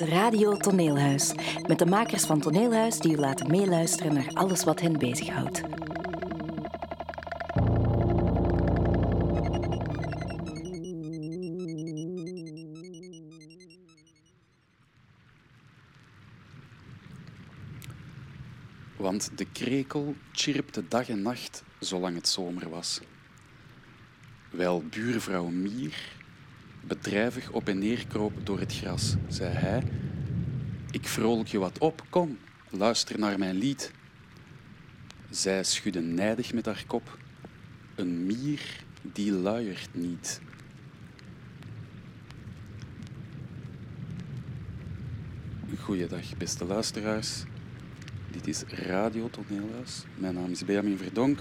Radio Toneelhuis. Met de makers van Toneelhuis die u laten meeluisteren naar alles wat hen bezighoudt. Want de krekel chirpte dag en nacht zolang het zomer was. Wijl buurvrouw Mier bedrijvig op en neer kroop door het gras, zei hij: Ik vrolijk je wat op, kom, luister naar mijn lied. Zij schudde nijdig met haar kop: Een mier die luiert niet. Goeiedag, beste luisteraars. Dit is Radio Toneelhuis. Mijn naam is Benjamin Verdonk.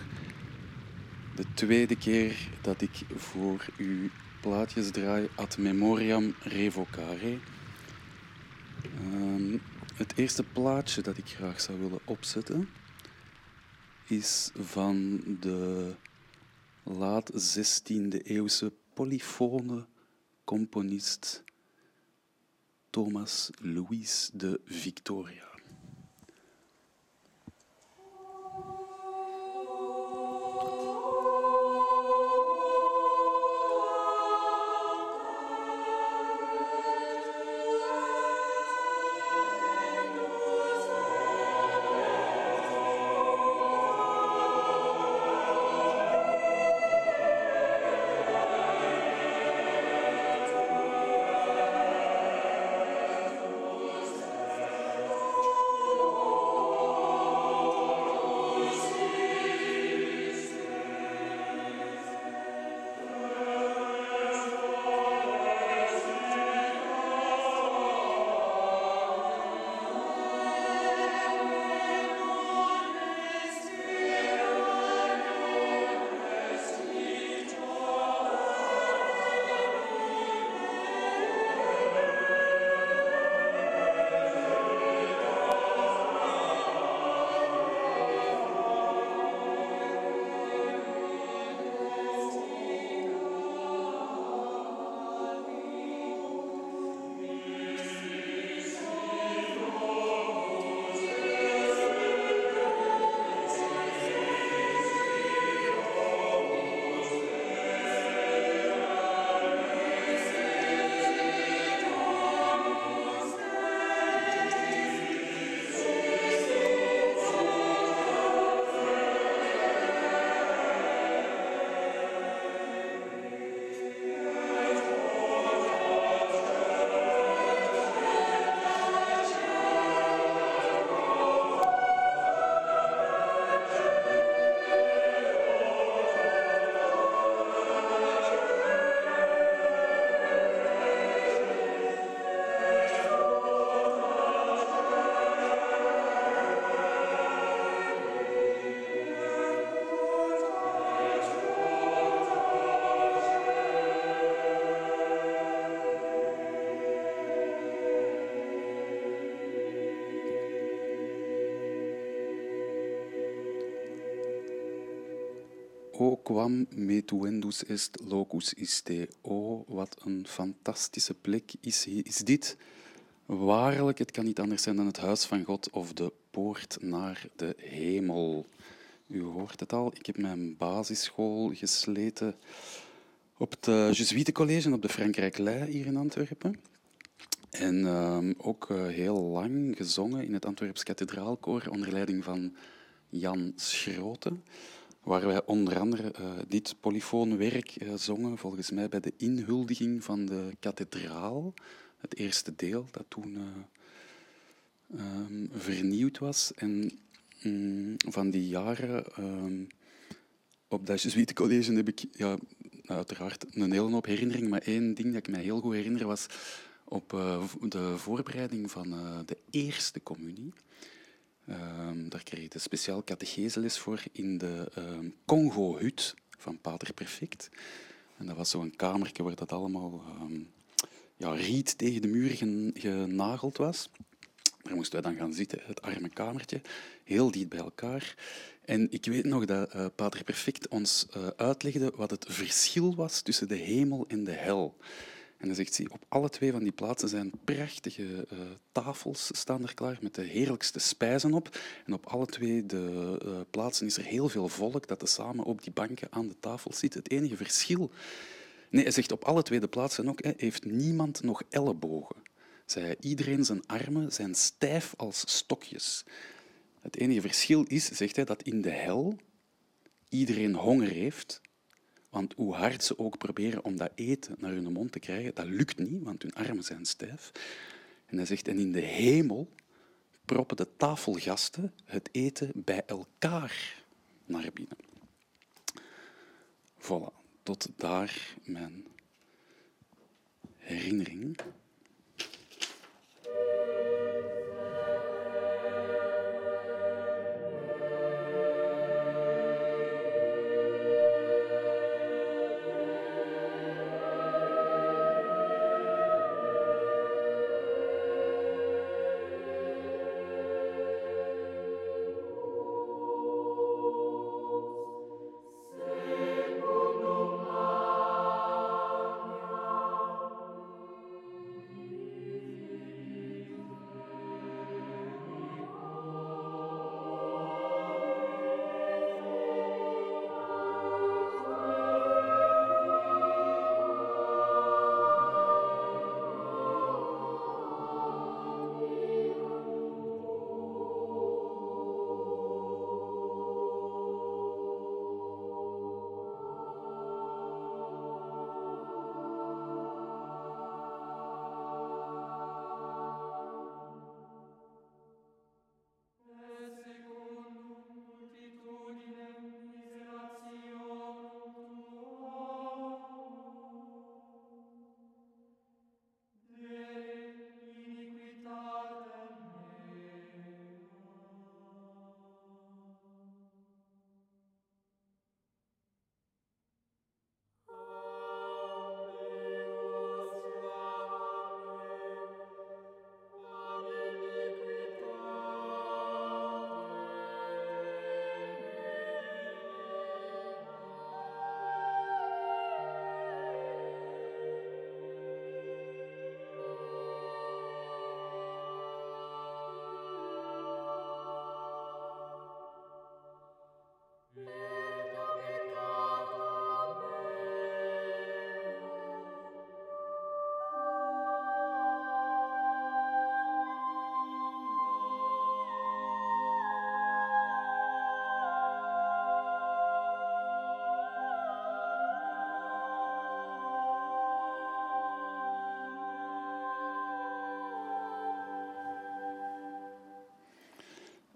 De tweede keer dat ik voor u plaatjes draai ad memoriam revocare. Ehm, het eerste plaatje dat ik graag zou willen opzetten is van de laat 16e eeuwse polyfone componist Thomas Louis de Victoria. O quam metuendus est locus iste. O, wat een fantastische plek is, is dit. Waarlijk, het kan niet anders zijn dan het huis van God of de poort naar de hemel. U hoort het al, ik heb mijn basisschool gesleten op het Jesuitencollege op de Frankrijk Lei hier in Antwerpen. En uh, ook uh, heel lang gezongen in het Antwerps Kathedraalkoor onder leiding van Jan Schroten waar wij onder andere uh, dit polyfoonwerk uh, zongen, volgens mij bij de inhuldiging van de kathedraal, het eerste deel dat toen uh, um, vernieuwd was. En um, van die jaren um, op dat Jesuitencollege heb ik ja, uiteraard een hele hoop herinneringen, maar één ding dat ik mij heel goed herinner was op de voorbereiding van de eerste communie. Um, daar kreeg ik de speciaal catecheseles voor in de um, Congo-hut van Pater Perfect. En dat was zo'n kamertje waar dat allemaal um, ja, riet tegen de muur genageld was. Daar moesten wij dan gaan zitten, het arme kamertje, heel dicht bij elkaar. En ik weet nog dat uh, Pater Perfect ons uh, uitlegde wat het verschil was tussen de hemel en de hel. En dan zegt hij, op alle twee van die plaatsen zijn prachtige uh, tafels staan er klaar met de heerlijkste spijzen op. En op alle twee de uh, plaatsen is er heel veel volk dat er samen op die banken aan de tafel zit. Het enige verschil... Nee, hij zegt op alle twee de plaatsen ook, hè, heeft niemand nog ellebogen. Zei iedereen zijn armen zijn stijf als stokjes. Het enige verschil is, zegt hij, dat in de hel iedereen honger heeft want hoe hard ze ook proberen om dat eten naar hun mond te krijgen, dat lukt niet, want hun armen zijn stijf. En hij zegt, en in de hemel proppen de tafelgasten het eten bij elkaar naar binnen. Voilà, tot daar mijn herinnering.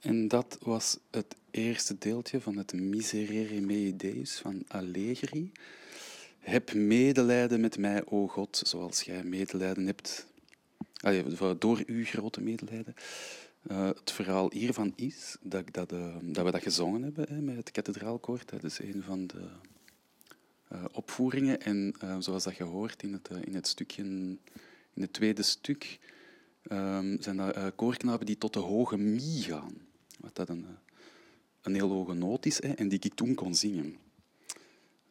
En dat was het eerste deeltje van het Miserere mei Deus van Allegri. Heb medelijden met mij, o God, zoals jij medelijden hebt. door uw grote medelijden. Uh, het verhaal hiervan is dat, dat, uh, dat we dat gezongen hebben hè, met het kathedraalkoor. Is een van de uh, opvoeringen. En zoals dat je hoort in het, in het stukje, in het tweede stuk, um, zijn dat koorknapen die tot de hoge mi gaan. Wat dat een, een heel hoge noot is hè, en die ik toen kon zingen.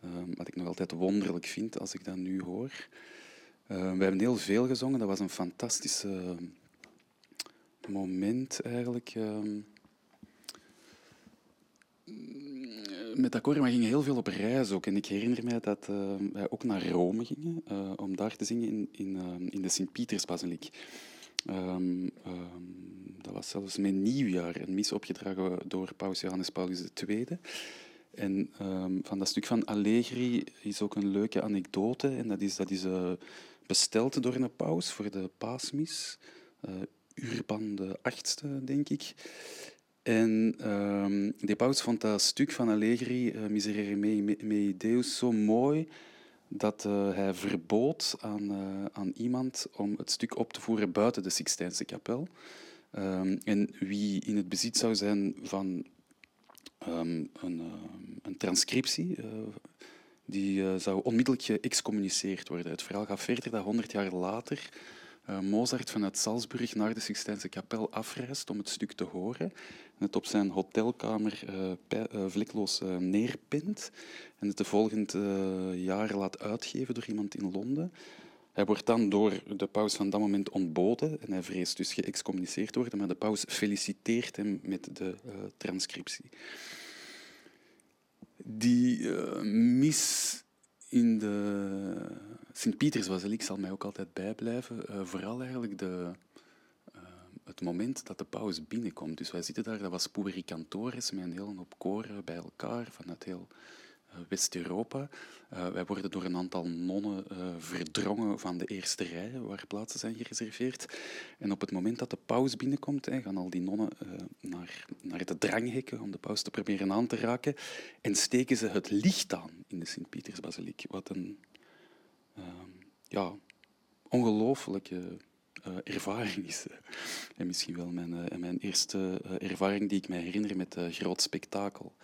Um, wat ik nog altijd wonderlijk vind als ik dat nu hoor. Uh, we hebben heel veel gezongen. Dat was een fantastisch moment eigenlijk. Uh, met dat koor, we gingen heel veel op reis ook. En ik herinner mij dat wij ook naar Rome gingen uh, om daar te zingen in, in, in de Sint-Pietersbasiliek. Um, dat was zelfs mijn nieuwjaar, een mis opgedragen door paus Johannes Paulus II. En um, van dat stuk van Allegri is ook een leuke anekdote. En dat is, dat is uh, besteld door een paus voor de paasmis. Uh, Urban de achtste, denk ik. En um, die paus vond dat stuk van Allegri, uh, Miserere mei, mei Deus, zo mooi dat hij verbood aan, aan iemand om het stuk op te voeren buiten de Sixtijnse kapel. Um, en wie in het bezit zou zijn van een, uh, een, transcriptie, uh, die uh, zou onmiddellijk geëxcommuniceerd worden. Het verhaal gaat verder dat honderd jaar later Mozart vanuit Salzburg naar de Sixtijnse kapel afreist om het stuk te horen. En het op zijn hotelkamer vlekloos neerpint. En het de volgende jaar laat uitgeven door iemand in Londen. Hij wordt dan door de paus van dat moment ontboden en hij vreest dus geëxcommuniceerd worden, maar de paus feliciteert hem met de uh, transcriptie. Die uh, mis in de Sint-Pietersbasiliek zal mij ook altijd bijblijven. Uh, vooral eigenlijk de, het moment dat de paus binnenkomt. Dus wij zitten daar, dat was Puericantores, met een hele hoop koren bij elkaar vanuit heel eh, West-Europa. Uh, wij worden door een aantal nonnen uh, verdrongen van de eerste rij, waar plaatsen zijn gereserveerd. En op het moment dat de paus binnenkomt, gaan al die nonnen naar, naar de dranghekken om de paus te proberen aan te raken. En steken ze het licht aan in de Sint-Pietersbasiliek. Wat een ja, ongelooflijke ervaring is. En misschien wel mijn, mijn eerste ervaring die ik mij herinner met groot spektakel.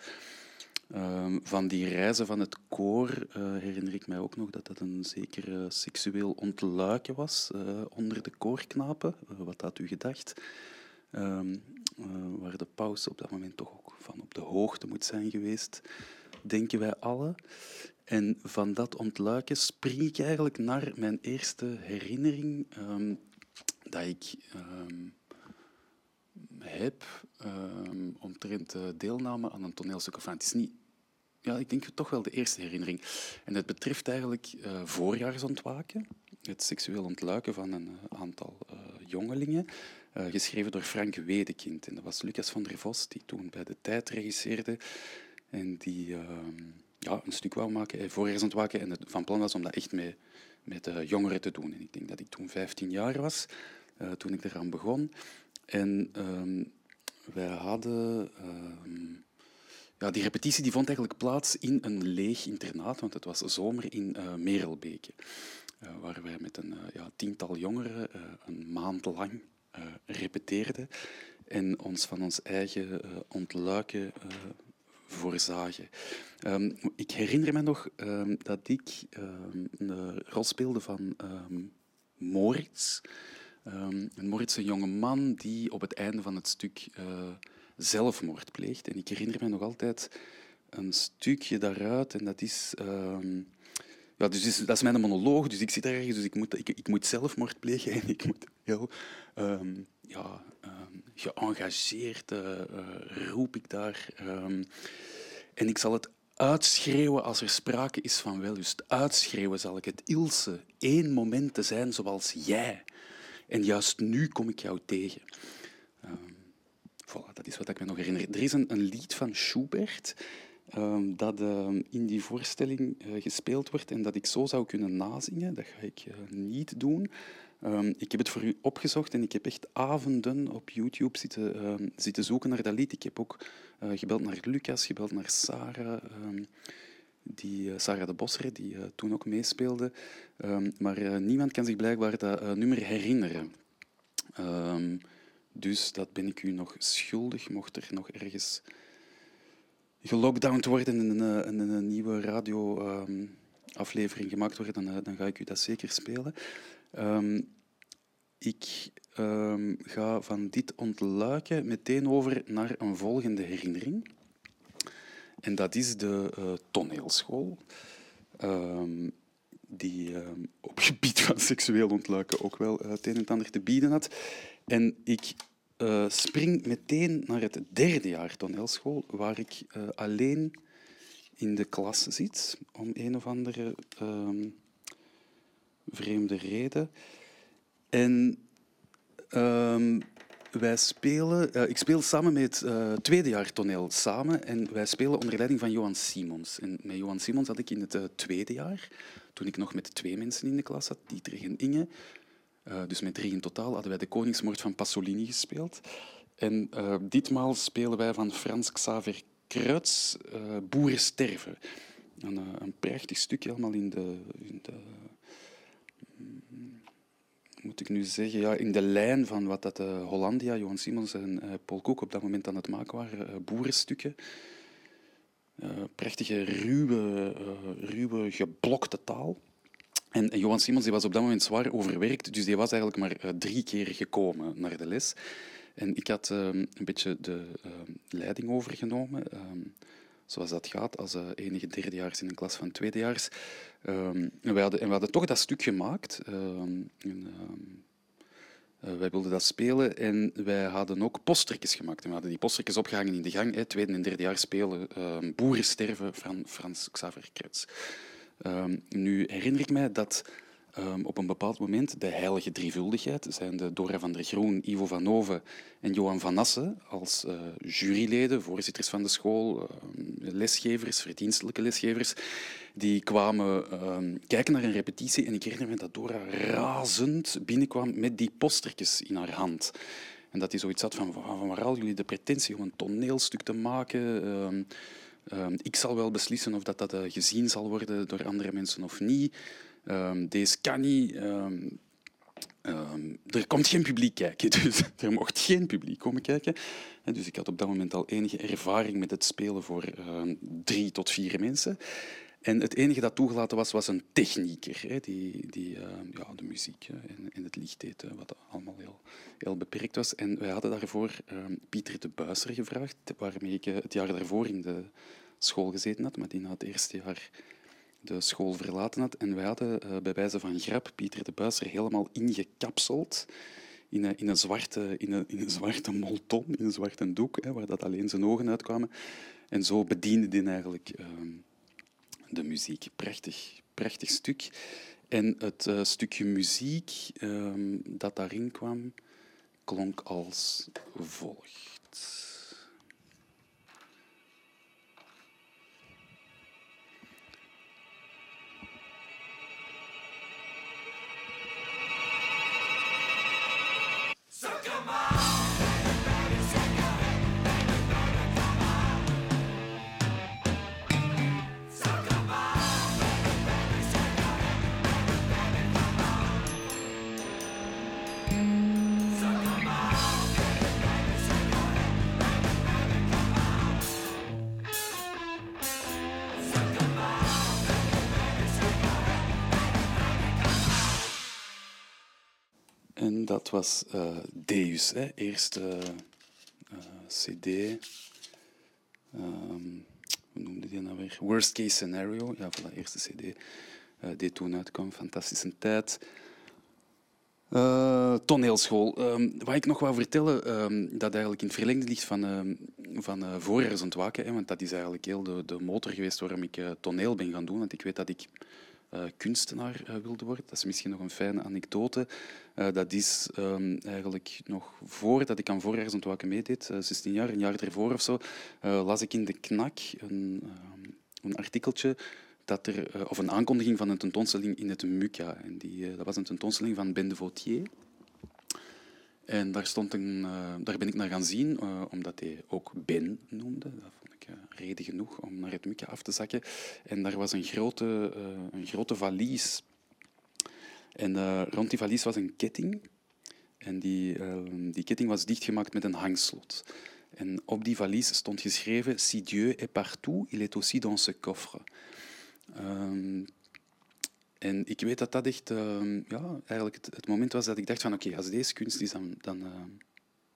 Um, van die reizen van het koor uh, herinner ik mij ook nog dat dat een zeker seksueel ontluiken was uh, onder de koorknapen. wat had u gedacht? Um, waar de paus op dat moment toch ook van op de hoogte moet zijn geweest, denken wij allen. En van dat ontluiken spring ik eigenlijk naar mijn eerste herinnering um, dat ik heb um, omtrent uh, deelname aan een toneelstuk. Het is niet, ja, ik denk toch wel de eerste herinnering. En het betreft eigenlijk uh, voorjaarsontwaken, het seksueel ontluiken van een uh, aantal jongelingen, geschreven door Frank Wedekind. En dat was Lucas van der Vos, die toen bij de tijd regisseerde en die ehm, ja, een stuk wou maken, voorjaarsontwaken, en het van plan was om dat echt met, met jongeren te doen. En ik denk dat ik toen 15 jaar was, toen ik eraan begon. En um, wij hadden... Um, ja, die repetitie die vond eigenlijk plaats in een leeg internaat, want het was zomer in uh, Merelbeke. Uh, waar wij met een uh, ja, tiental jongeren een maand lang repeteerden en ons van ons eigen ontluiken voorzagen. Um, ik herinner me nog dat ik een rol speelde van Moritz, Um, is een jonge man die op het einde van het stuk uh, zelfmoord pleegt. En ik herinner me nog altijd een stukje daaruit. En dat is... Um, ja, dus dat is mijn monoloog, dus ik zit ergens, dus ik moet, ik, moet zelfmoord plegen en ik moet heel um, ja, geëngageerd uh, roep ik daar. en ik zal het uitschreeuwen als er sprake is van wellust. Uitschreeuwen zal ik het Ilse, één moment te zijn zoals jij. En juist nu kom ik jou tegen. Um, voilà, dat is wat ik me nog herinner. Er is een, lied van Schubert um, dat um, in die voorstelling uh, gespeeld wordt en dat ik zo zou kunnen nazingen. Dat ga ik uh, niet doen. ik heb het voor u opgezocht en ik heb echt avonden op YouTube zitten, zitten zoeken naar dat lied. Ik heb ook uh, gebeld naar Lucas, gebeld naar Sarah die uh, Sarah de Bosser, die uh, toen ook meespeelde. Um, maar uh, niemand kan zich blijkbaar dat nummer herinneren. Um, dus dat ben ik u nog schuldig, mocht er nog ergens gelockdowned worden en een, een, een, nieuwe radioaflevering um, gemaakt worden, dan, dan, ga ik u dat zeker spelen. ik ga van dit ontluiken meteen over naar een volgende herinnering. En dat is de uh, toneelschool, um, die um, op gebied van seksueel ontluiken ook wel het een en ander te bieden had. En ik uh, spring meteen naar het derde jaar toneelschool, waar ik alleen in de klas zit, om een of andere um, vreemde reden. En wij spelen, uh, ik speel samen met het uh, toneel samen en wij spelen onder leiding van Johan Simons. En met Johan Simons had ik in het uh, tweede jaar, toen ik nog met twee mensen in de klas zat, Dietrich en Inge, dus met drie in totaal, hadden wij de Koningsmoord van Pasolini gespeeld. En ditmaal spelen wij van Frans Xaver Kruits Boeren sterven. Een, een prachtig stukje, allemaal in de, in de moet ik nu zeggen, ja, in de lijn van wat dat uh, Hollandia, Johan Simons en uh, Paul Koek op dat moment aan het maken waren, uh, boerenstukken. prachtige, ruwe, ruwe, geblokte taal. En, en, Johan Simons die was op dat moment zwaar overwerkt, dus die was eigenlijk maar drie keer gekomen naar de les. En ik had een beetje de leiding overgenomen zoals dat gaat als enige derdejaars in een klas van tweedejaars. Um, en, wij hadden, en we hadden toch dat stuk gemaakt. Um, wij wilden dat spelen en wij hadden ook postertjes gemaakt. En we hadden die postertjes opgehangen in de gang. Hè, tweede en derde jaar spelen. Boeren sterven van Frans Xaver Kretz. nu herinner ik mij dat um, op een bepaald moment de heilige drievuldigheid, zijn de Dora van der Groen, Ivo van Noven en Johan van Nassen als uh, juryleden, voorzitters van de school, uh, lesgevers, verdienstelijke lesgevers, die kwamen um, kijken naar een repetitie en ik herinner me dat Dora razend binnenkwam met die postertjes in haar hand. En dat hij zoiets had van, van waar halen jullie de pretentie om een toneelstuk te maken? Ik zal wel beslissen of dat, dat uh, gezien zal worden door andere mensen of niet. Um, deze kan niet. Um, um, er komt geen publiek kijken, dus er mocht geen publiek komen kijken. dus ik had op dat moment al enige ervaring met het spelen voor drie tot vier mensen. En het enige dat toegelaten was, was een technieker, hè, die, die ja, de muziek en, en, het licht deed, wat allemaal heel, heel beperkt was. En wij hadden daarvoor Pieter de Buiser gevraagd, waarmee ik het jaar daarvoor in de school gezeten had, maar die na het eerste jaar de school verlaten had. En wij hadden uh, bij wijze van grap Pieter de Buiser helemaal ingekapseld in een, in een, zwarte, in een, in een zwarte molton, in een zwarte doek, hè, waar dat alleen zijn ogen uitkwamen. En zo bediende hij eigenlijk uh, de muziek. Prachtig, prachtig stuk. En het uh, stukje muziek ehm, dat daarin kwam, klonk als volgt. Suck Suck 'em out! En dat was uh, Deus, hè. eerste uh, CD. Um, hoe noemde die nou weer? Worst Case Scenario. Ja, voilà, eerste CD die toen uitkwam. Fantastische tijd. Toneelschool. Um, wat ik nog wou vertellen, um, dat eigenlijk in het verlengde ligt van, uh, van uh, Voorjaars. Hè, want dat is eigenlijk heel de, de motor geweest waarom ik toneel ben gaan doen. Want ik weet dat ik uh, kunstenaar uh, wilde worden. Dat is misschien nog een fijne anekdote. Uh, dat is um, eigenlijk nog voordat ik aan voorjaarsontwaken meedeed, 16 jaar, een jaar ervoor of zo, las ik in de Knak een, um, een artikeltje dat er, of een aankondiging van een tentoonstelling in het MUCA. En die, dat was een tentoonstelling van Ben de Vautier. En daar, stond een, daar ben ik naar gaan zien, omdat hij ook Ben noemde reden genoeg om naar het Mukke af te zakken. En daar was een grote, een grote valies. En rond die valies was een ketting. En die, uh, die ketting was dichtgemaakt met een hangslot. En op die valies stond geschreven: Si Dieu est partout, il est aussi dans ce coffre. En ik weet dat dat echt uh, ja, eigenlijk het, moment was dat ik dacht van oké, als deze kunst is, dan, dan, uh,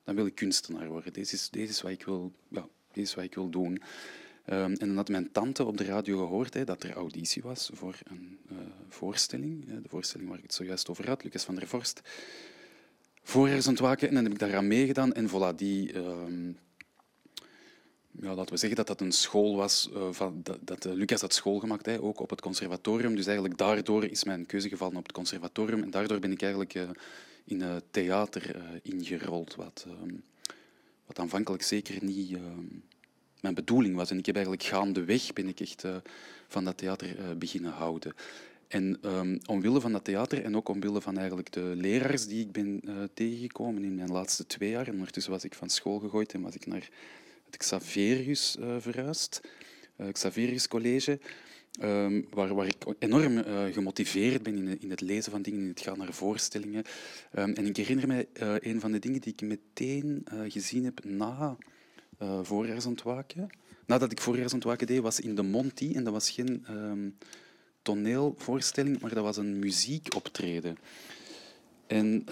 dan wil ik kunstenaar worden. Deze is, deze is wat ik wil, ja, dit is wat ik wil doen. Um, en dan had mijn tante op de radio gehoord hè, dat er auditie was voor een uh, voorstelling. De voorstelling waar ik het zojuist over had, Lucas van der Vorst. Voorjaarsontwaken. En dan heb ik daaraan meegedaan. En voilà, die... Um, ja, laten we zeggen dat dat een school was, uh, van, dat, dat uh, Lucas had school gemaakt, hè, ook op het conservatorium. Dus eigenlijk daardoor is mijn keuze gevallen op het conservatorium. En daardoor ben ik eigenlijk uh, in theater ingerold, wat... Um, wat aanvankelijk zeker niet uh, mijn bedoeling was. En ik heb eigenlijk gaandeweg ben ik echt uh, van dat theater uh, beginnen houden. En um, omwille van dat theater en ook omwille van eigenlijk de leraars die ik ben tegengekomen in mijn laatste twee jaar, en ondertussen was ik van school gegooid en was ik naar het Xaverius verhuisd, Xaverius College, Um, waar, waar, ik enorm uh, gemotiveerd ben in, in, het lezen van dingen, in het gaan naar voorstellingen. Um, en ik herinner me een van de dingen die ik meteen gezien heb na voorjaarsontwaken. Nadat ik voorjaarsontwaken deed, was in de Monty. En dat was geen um, toneelvoorstelling, maar dat was een muziekoptreden. En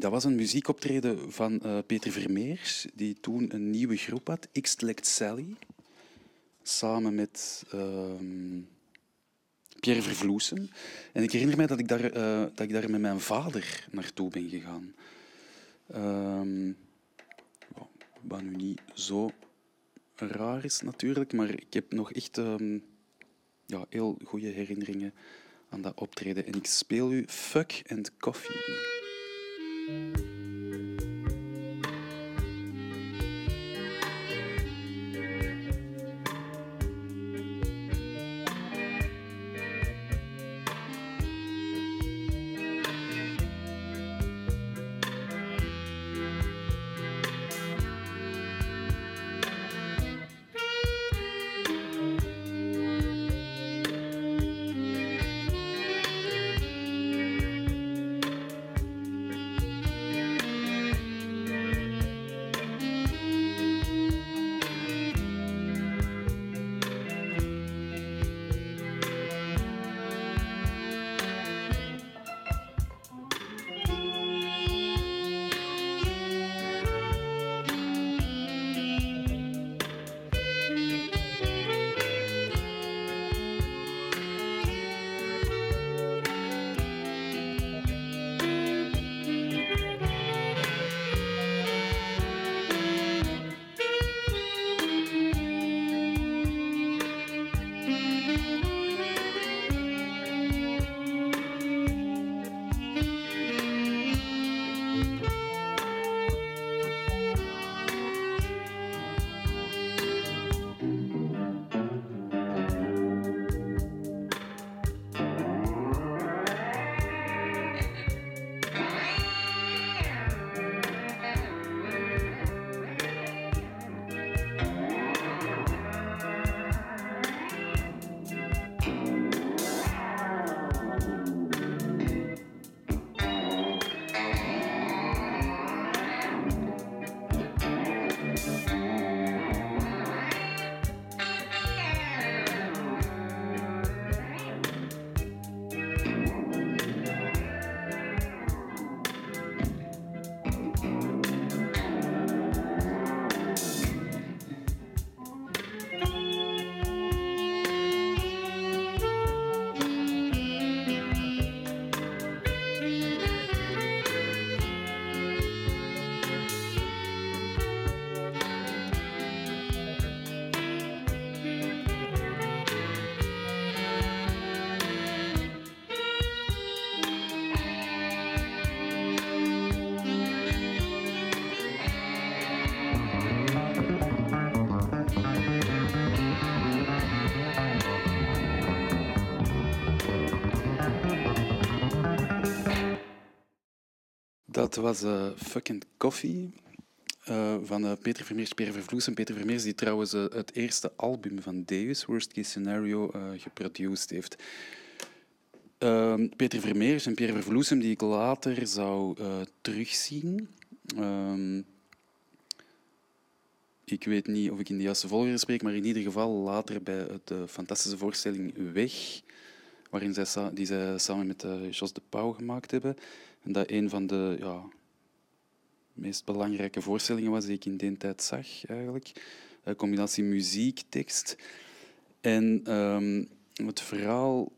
dat was een muziekoptreden van uh, Peter Vermeers, die toen een nieuwe groep had, X Sally, samen met uh, Pierre Vervloesen. En ik herinner mij dat ik daar, uh, dat ik daar met mijn vader naartoe ben gegaan. Uh, wat nu niet zo raar is natuurlijk, maar ik heb nog echt um, ja, heel goede herinneringen aan dat optreden. En ik speel u Fuck and Coffee. Dat was uh, Fucking Coffee uh, van uh, Peter Vermeers, Pierre Vervloes. En Peter Vermeers, die trouwens het eerste album van Deus, Worst Case Scenario, geproduceerd heeft. Ehm, Peter Vermeers en Pierre Vervloesem, die ik later zou terugzien. Ehm, ik weet niet of ik in de juiste volgorde spreek, maar in ieder geval later bij de fantastische voorstelling Weg, waarin zij, die zij samen met Jos de Pauw gemaakt hebben. En dat een van de ja, meest belangrijke voorstellingen was die ik in die tijd zag, eigenlijk. Een combinatie muziek, tekst. En um, het verhaal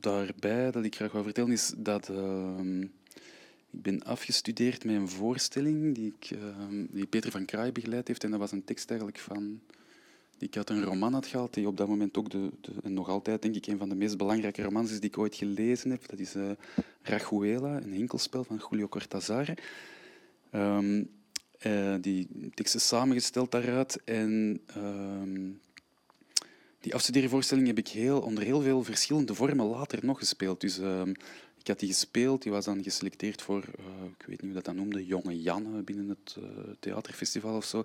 daarbij dat ik graag wil vertellen is dat um, ik ben afgestudeerd met een voorstelling die, ik, um, die Peter van Kraai begeleid heeft. En dat was een tekst eigenlijk van ik had een roman had gehaald die op dat moment ook de, de, en nog altijd denk ik een van de meest belangrijke romans is die ik ooit gelezen heb. Dat is uh, Rajuela, een hinkelspel van Julio Cortázar. Um, uh, die tekst is samengesteld daaruit en um, die afstudeervoorstelling heb ik heel, onder heel veel verschillende vormen later nog gespeeld. Dus um, ik had die gespeeld, die was dan geselecteerd voor, uh, ik weet niet hoe dat dan noemde, Jonge Janne binnen het uh, theaterfestival of zo.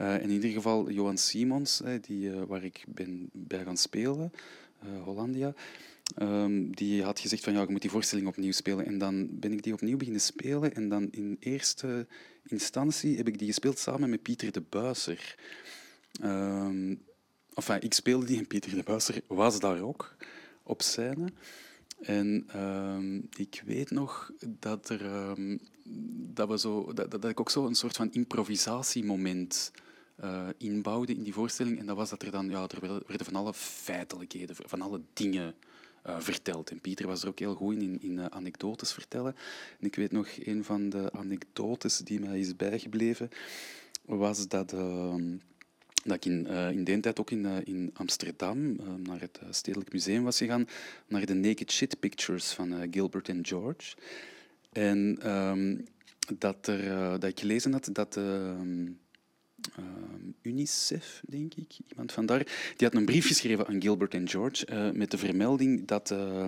Uh, in ieder geval Johan Simons, die, waar ik ben bij gaan spelen, Hollandia. Um, die had gezegd van ja, je moet die voorstelling opnieuw spelen. En dan ben ik die opnieuw beginnen spelen. En dan in eerste instantie heb ik die gespeeld samen met Pieter de Buiser. Um, enfin, ik speelde die en Pieter de Buiser was daar ook op scène. En um, ik weet nog dat er um, dat, we zo, dat, ik ook zo een soort van improvisatiemoment uh, inbouwde in die voorstelling. En dat was dat er dan, ja, er werden van alle feitelijkheden, van alle dingen uh, verteld. En Pieter was er ook heel goed in, in uh, anekdotes vertellen. En ik weet nog, een van de anekdotes die mij is bijgebleven, was dat, ehm, dat ik in, in die tijd ook in, in Amsterdam naar het Stedelijk Museum was gegaan, naar de Naked Shit Pictures van Gilbert en George. En um, dat, er, dat ik gelezen had dat ehm, Ehm, UNICEF, denk ik, iemand van daar, die had een brief geschreven aan Gilbert en George uh, met de vermelding dat uh,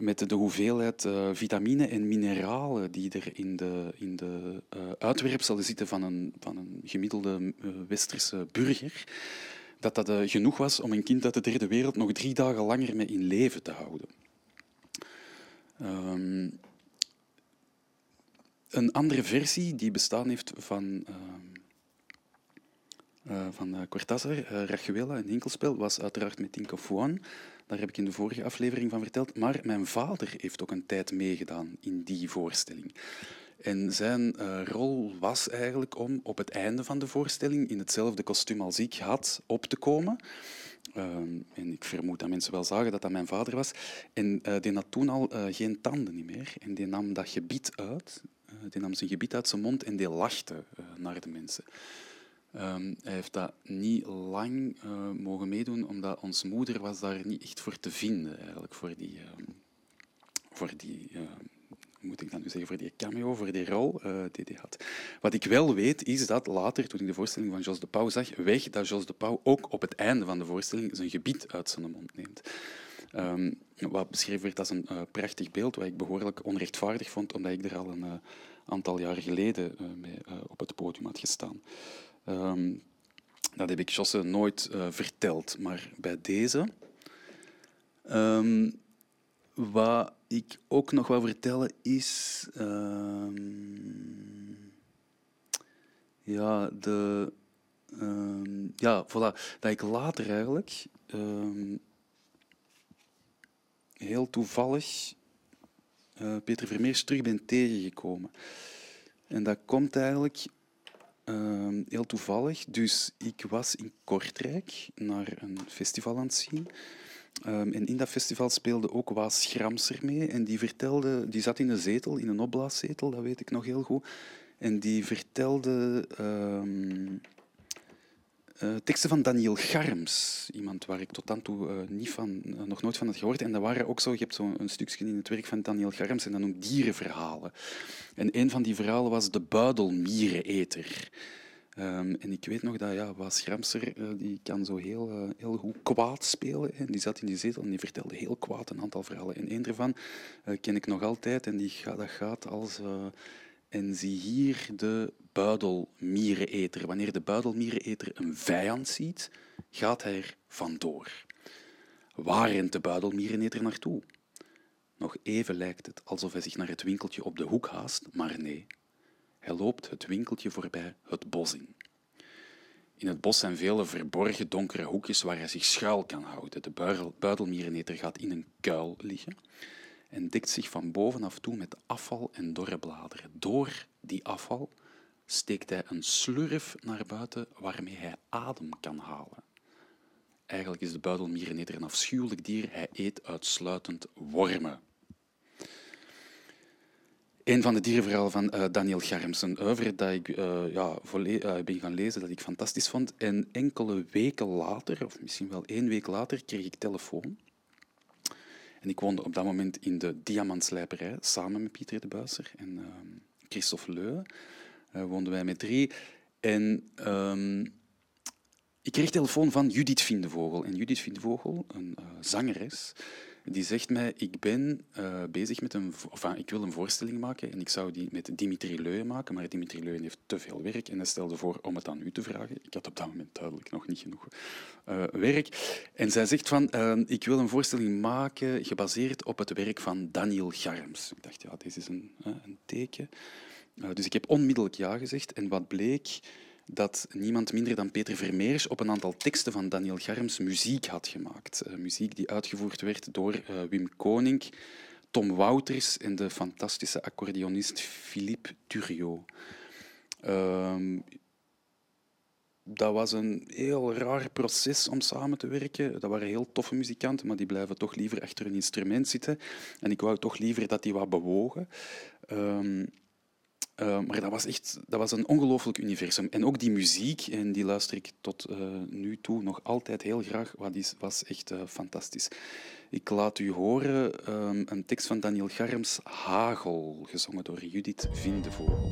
met de hoeveelheid uh, vitamine en mineralen die er in de, in de uitwerpselen zitten van een, van een gemiddelde westerse burger, dat dat genoeg was om een kind uit de derde wereld nog drie dagen langer mee in leven te houden. Um, een andere versie die bestaan heeft van ehm, uh, van Cortázar, Rajuela, een enkelspel, was uiteraard met Tinko Fuan. Daar heb ik in de vorige aflevering van verteld. Maar mijn vader heeft ook een tijd meegedaan in die voorstelling. En zijn rol was eigenlijk om op het einde van de voorstelling in hetzelfde kostuum als ik had op te komen. Ehm, en ik vermoed dat mensen wel zagen dat dat mijn vader was. En die had toen al geen tanden meer. En die nam dat gebied uit. die nam zijn gebied uit zijn mond en die lachte naar de mensen. Um, hij heeft dat niet lang uh, mogen meedoen, omdat onze moeder was daar niet echt voor te vinden, eigenlijk, voor die, uh, voor die uh, moet ik dan nu zeggen, voor die cameo, voor die rol uh, die hij had. Wat ik wel weet, is dat later, toen ik de voorstelling van Jos de Pauw zag, weg dat Jos de Pauw ook op het einde van de voorstelling zijn gebied uit zijn mond neemt. Wat beschreven werd als een uh, prachtig beeld, wat ik behoorlijk onrechtvaardig vond, omdat ik er al een aantal jaar geleden mee op het podium had gestaan. Um, dat heb ik Josse nooit uh, verteld, maar bij deze. Um, wat ik ook nog wil vertellen is. Um, ja, ja. Dat ik later eigenlijk. heel toevallig. Uh, Peter Vermeers terug ben tegengekomen. En dat komt eigenlijk Ehm, heel toevallig. Dus ik was in Kortrijk naar een festival aan het zien. Um, en in dat festival speelde ook Waas Schramser mee. En die vertelde, die zat in een zetel, in een opblaaszetel, dat weet ik nog heel goed. En die vertelde um, uh, teksten van Daniel Garms, iemand waar ik tot dan toe uh, niet van, uh, nog nooit van had gehoord. En dat waren ook zo, je hebt zo'n stukje in het werk van Daniel Garms en dat noemt dierenverhalen. En een van die verhalen was de buidelmiereneter. Um, en ik weet nog dat ja, Waas Gramser die kan zo heel, heel goed kwaad spelen. En die zat in die zetel en die vertelde heel kwaad een aantal verhalen. En een daarvan ken ik nog altijd en die, dat gaat als... En zie hier de buidelmiereneter. Wanneer de buidelmiereneter een vijand ziet, gaat hij er vandoor. Waar rent de buidelmiereneter naartoe? Nog even lijkt het alsof hij zich naar het winkeltje op de hoek haast, maar nee. Hij loopt het winkeltje voorbij het bos in. In het bos zijn vele verborgen donkere hoekjes waar hij zich schuil kan houden. De buidelmiereneter gaat in een kuil liggen en dekt zich van bovenaf toe met afval en dorre bladeren. Door die afval steekt hij een slurf naar buiten waarmee hij adem kan halen. Eigenlijk is de buidelmiereneter een afschuwelijk dier. Hij eet uitsluitend wormen. Een van de dierenverhalen van Daniel Garms, een oeuvre dat ik uh, ja, uh, ben gaan lezen, dat ik fantastisch vond. En enkele weken later, of misschien wel één week later, kreeg ik telefoon en ik woonde op dat moment in de Diamantslijperij, samen met Pieter de Buisser en uh, Christophe Leu. Uh, woonden wij met drie. En uh, ik kreeg telefoon van Judith Vindevogel. En Judith Vindevogel, een uh, zangeres, die zegt mij, ik ben uh, bezig met een... Enfin, ik wil een voorstelling maken en ik zou die met Dimitri Leuyen maken, maar Dimitri Leuyen heeft te veel werk en hij stelde voor om het aan u te vragen. Ik had op dat moment duidelijk nog niet genoeg uh, werk. En zij zegt van, uh, ik wil een voorstelling maken gebaseerd op het werk van Daniel Garms. Ik dacht, ja, dit is een, een teken. dus ik heb onmiddellijk ja gezegd en wat bleek dat niemand minder dan Peter Vermeers op een aantal teksten van Daniel Garms muziek had gemaakt. Uh, muziek die uitgevoerd werd door uh, Wim Koning, Tom Wouters en de fantastische accordeonist Philippe Turiot. Ehm, dat was een heel raar proces om samen te werken. Dat waren heel toffe muzikanten, maar die blijven toch liever achter een instrument zitten. En ik wou toch liever dat die wat bewogen. Um, uh, maar dat was echt dat was een ongelooflijk universum. En ook die muziek, en die luister ik tot uh, nu toe nog altijd heel graag, wat is, was echt uh, fantastisch. Ik laat u horen um, een tekst van Daniel Garms, Hagel, gezongen door Judith Vindevogel.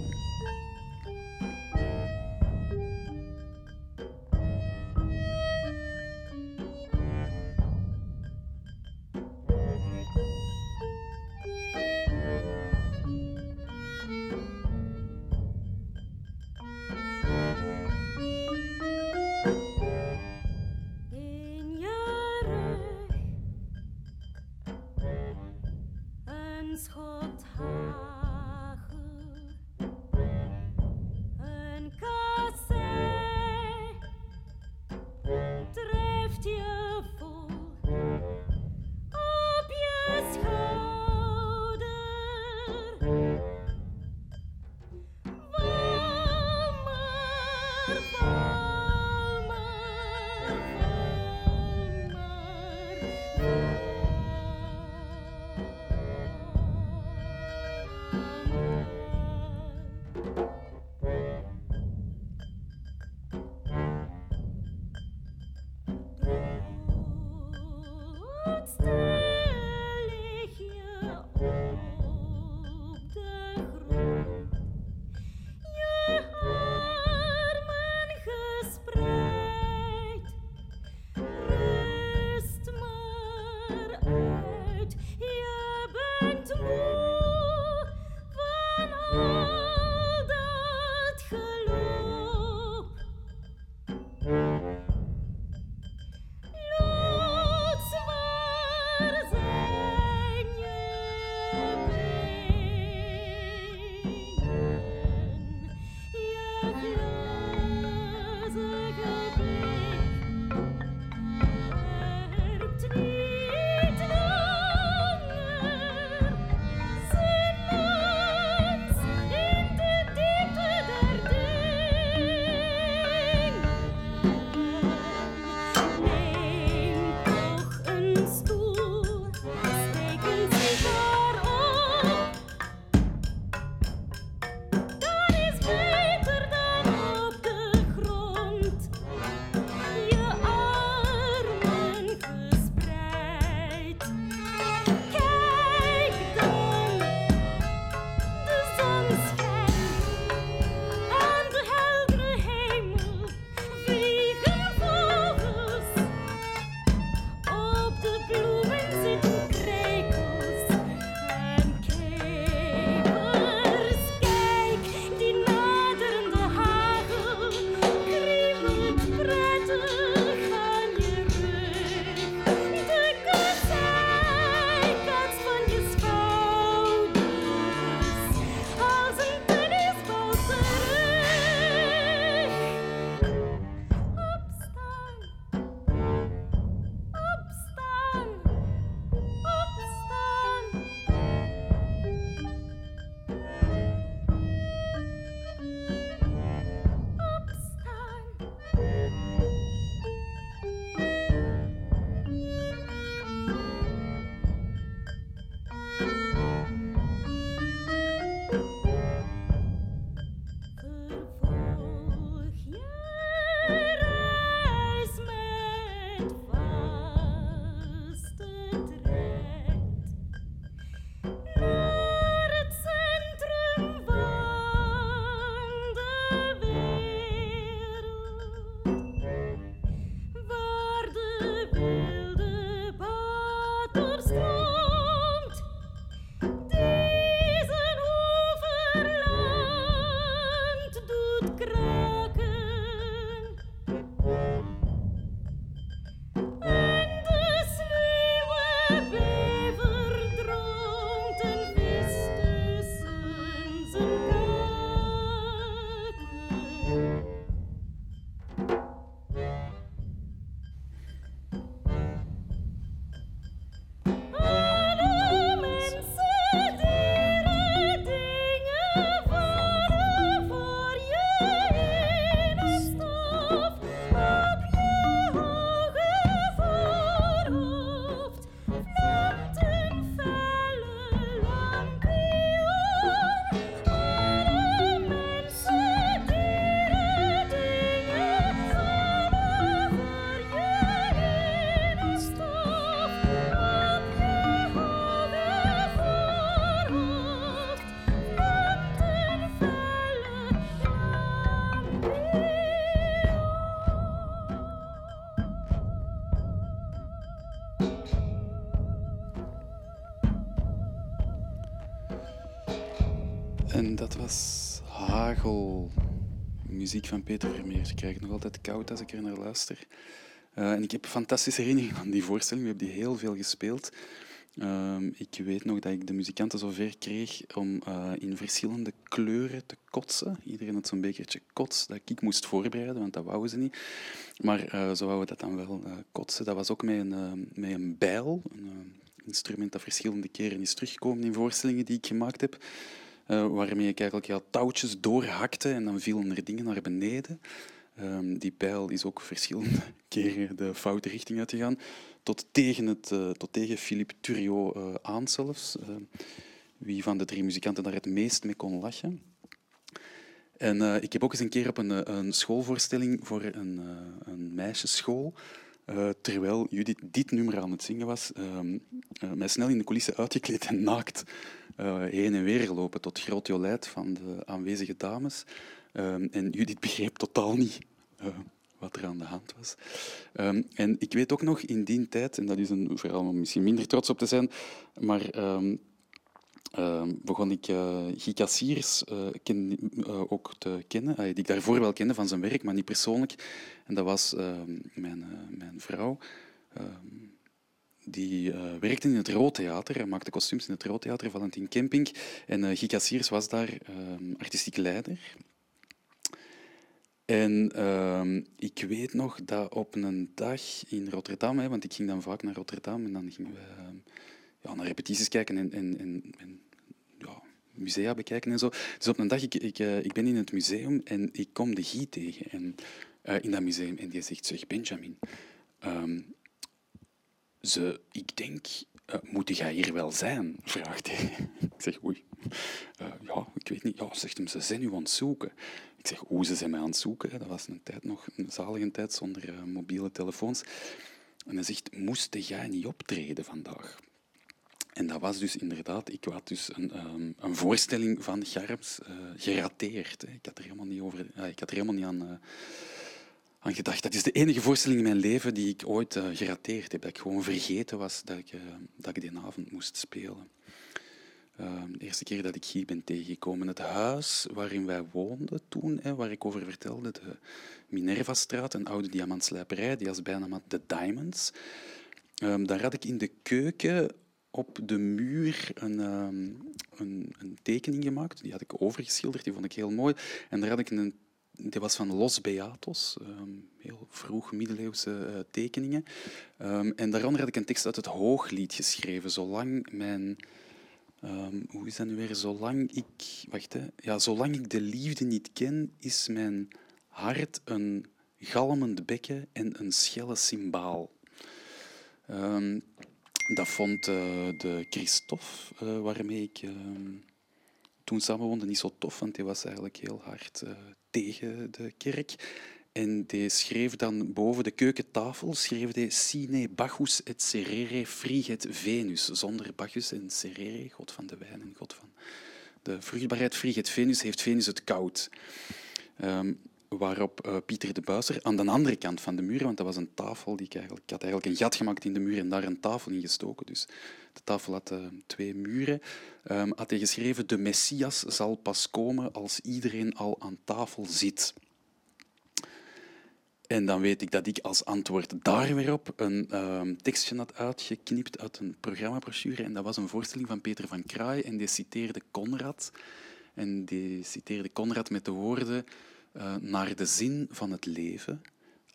Muziek van Peter Vermeer. Ik krijg nog altijd koud als ik er naar luister. Uh, en ik heb fantastische herinneringen aan die voorstelling. We hebben die heel veel gespeeld. Uh, ik weet nog dat ik de muzikanten zover kreeg om uh, in verschillende kleuren te kotsen. Iedereen had zo'n bekertje kots dat ik moest voorbereiden, want dat wouden ze niet. Maar uh, zo wouden we dat dan wel kotsen. Dat was ook met een, met een bijl, een instrument dat verschillende keren is teruggekomen in voorstellingen die ik gemaakt heb. Uh, waarmee ik eigenlijk ja, touwtjes doorhakte en dan vielen er dingen naar beneden. Um, die pijl is ook verschillende keren de foute richting uitgegaan, tot tegen, het, uh, tot tegen Philippe Turio uh, aan zelfs. wie van de drie muzikanten daar het meest mee kon lachen. En ik heb ook eens een keer op een, een schoolvoorstelling voor een, een meisjesschool terwijl Judith dit nummer aan het zingen was, uh, mij snel in de coulissen uitgekleed en naakt heen en weer gelopen, tot groot jolijt van de aanwezige dames. Ehm, en Judith begreep totaal niet wat er aan de hand was. Um, en ik weet ook nog in die tijd, en dat is een verhaal om misschien minder trots op te zijn, maar uh, begon ik uh, Guy Cassiers ken, ook te kennen, die ik daarvoor wel kende van zijn werk, maar niet persoonlijk. En dat was ehm, mijn, mijn vrouw. Ehm, die werkte in het Roodtheater en maakte kostuums in het Roodtheater, Valentin Camping. En Cassiers was daar artistiek leider. En ik weet nog dat op een dag in Rotterdam, hè, want ik ging dan vaak naar Rotterdam en dan gingen we ja, naar repetities kijken en, en, en, ja, musea bekijken en zo. Dus op een dag, ik, ik, uh, ik ben in het museum en ik kom de Guy tegen en, uh, in dat museum en die zegt, zeg Benjamin, ze, ik denk, uh, moet jij hier wel zijn? Vraagt hij. ik zeg, oei. ja, ik weet niet. Ja, zegt hem, ze zijn u aan het zoeken. Ik zeg, hoe ze zijn mij aan het zoeken? Dat was een tijd nog, een zalige tijd zonder mobiele telefoons. En hij zegt, moest jij niet optreden vandaag? En dat was dus inderdaad, ik had dus een, um, een voorstelling van Garms uh, gerateerd. Ik had er helemaal niet, over, ik had er helemaal niet aan, aan, gedacht. Dat is de enige voorstelling in mijn leven die ik ooit uh, gerateerd heb. Dat ik gewoon vergeten was dat ik, dat ik die avond moest spelen. Ehm, de eerste keer dat ik hier ben tegengekomen. Het huis waarin wij woonden toen, hè, waar ik over vertelde, de Minervastraat, een oude diamantslijperij, die als bijnaam had The Diamonds. Um, daar had ik in de keuken op de muur een, um, een, een, tekening gemaakt. Die had ik overgeschilderd, die vond ik heel mooi. En daar had ik een die was van Los Beatos, um, heel vroeg middeleeuwse uh, tekeningen. Um, en daaronder had ik een tekst uit het Hooglied geschreven. Zolang mijn... Um, hoe is dat nu weer? Zolang ik... Wacht, hè. Ja, zolang ik de liefde niet ken, is mijn hart een galmend bekken en een schelle symbaal. Dat vond uh, de Christophe, uh, waarmee ik uh, toen samenwoonde, niet zo tof, want die was eigenlijk heel hard tegen de kerk. En die schreef dan boven de keukentafel, schreef die Sine Bacchus et Serere friget Venus, zonder Bacchus en Serere, god van de wijn en god van de vruchtbaarheid, friget Venus, heeft Venus het koud. Um, waarop uh, Pieter de Buiser aan de andere kant van de muur, want dat was een tafel, die ik, eigenlijk, had eigenlijk een gat gemaakt in de muur en daar een tafel in gestoken. Dus de tafel had uh, twee muren. Um, had hij geschreven, de Messias zal pas komen als iedereen al aan tafel zit. En dan weet ik dat ik als antwoord daar weer op een um, tekstje had uitgeknipt uit een programmabrochure. En dat was een voorstelling van Peter van Kraai. En die citeerde Conrad. En die citeerde Conrad met de woorden... Uh, naar de zin van het leven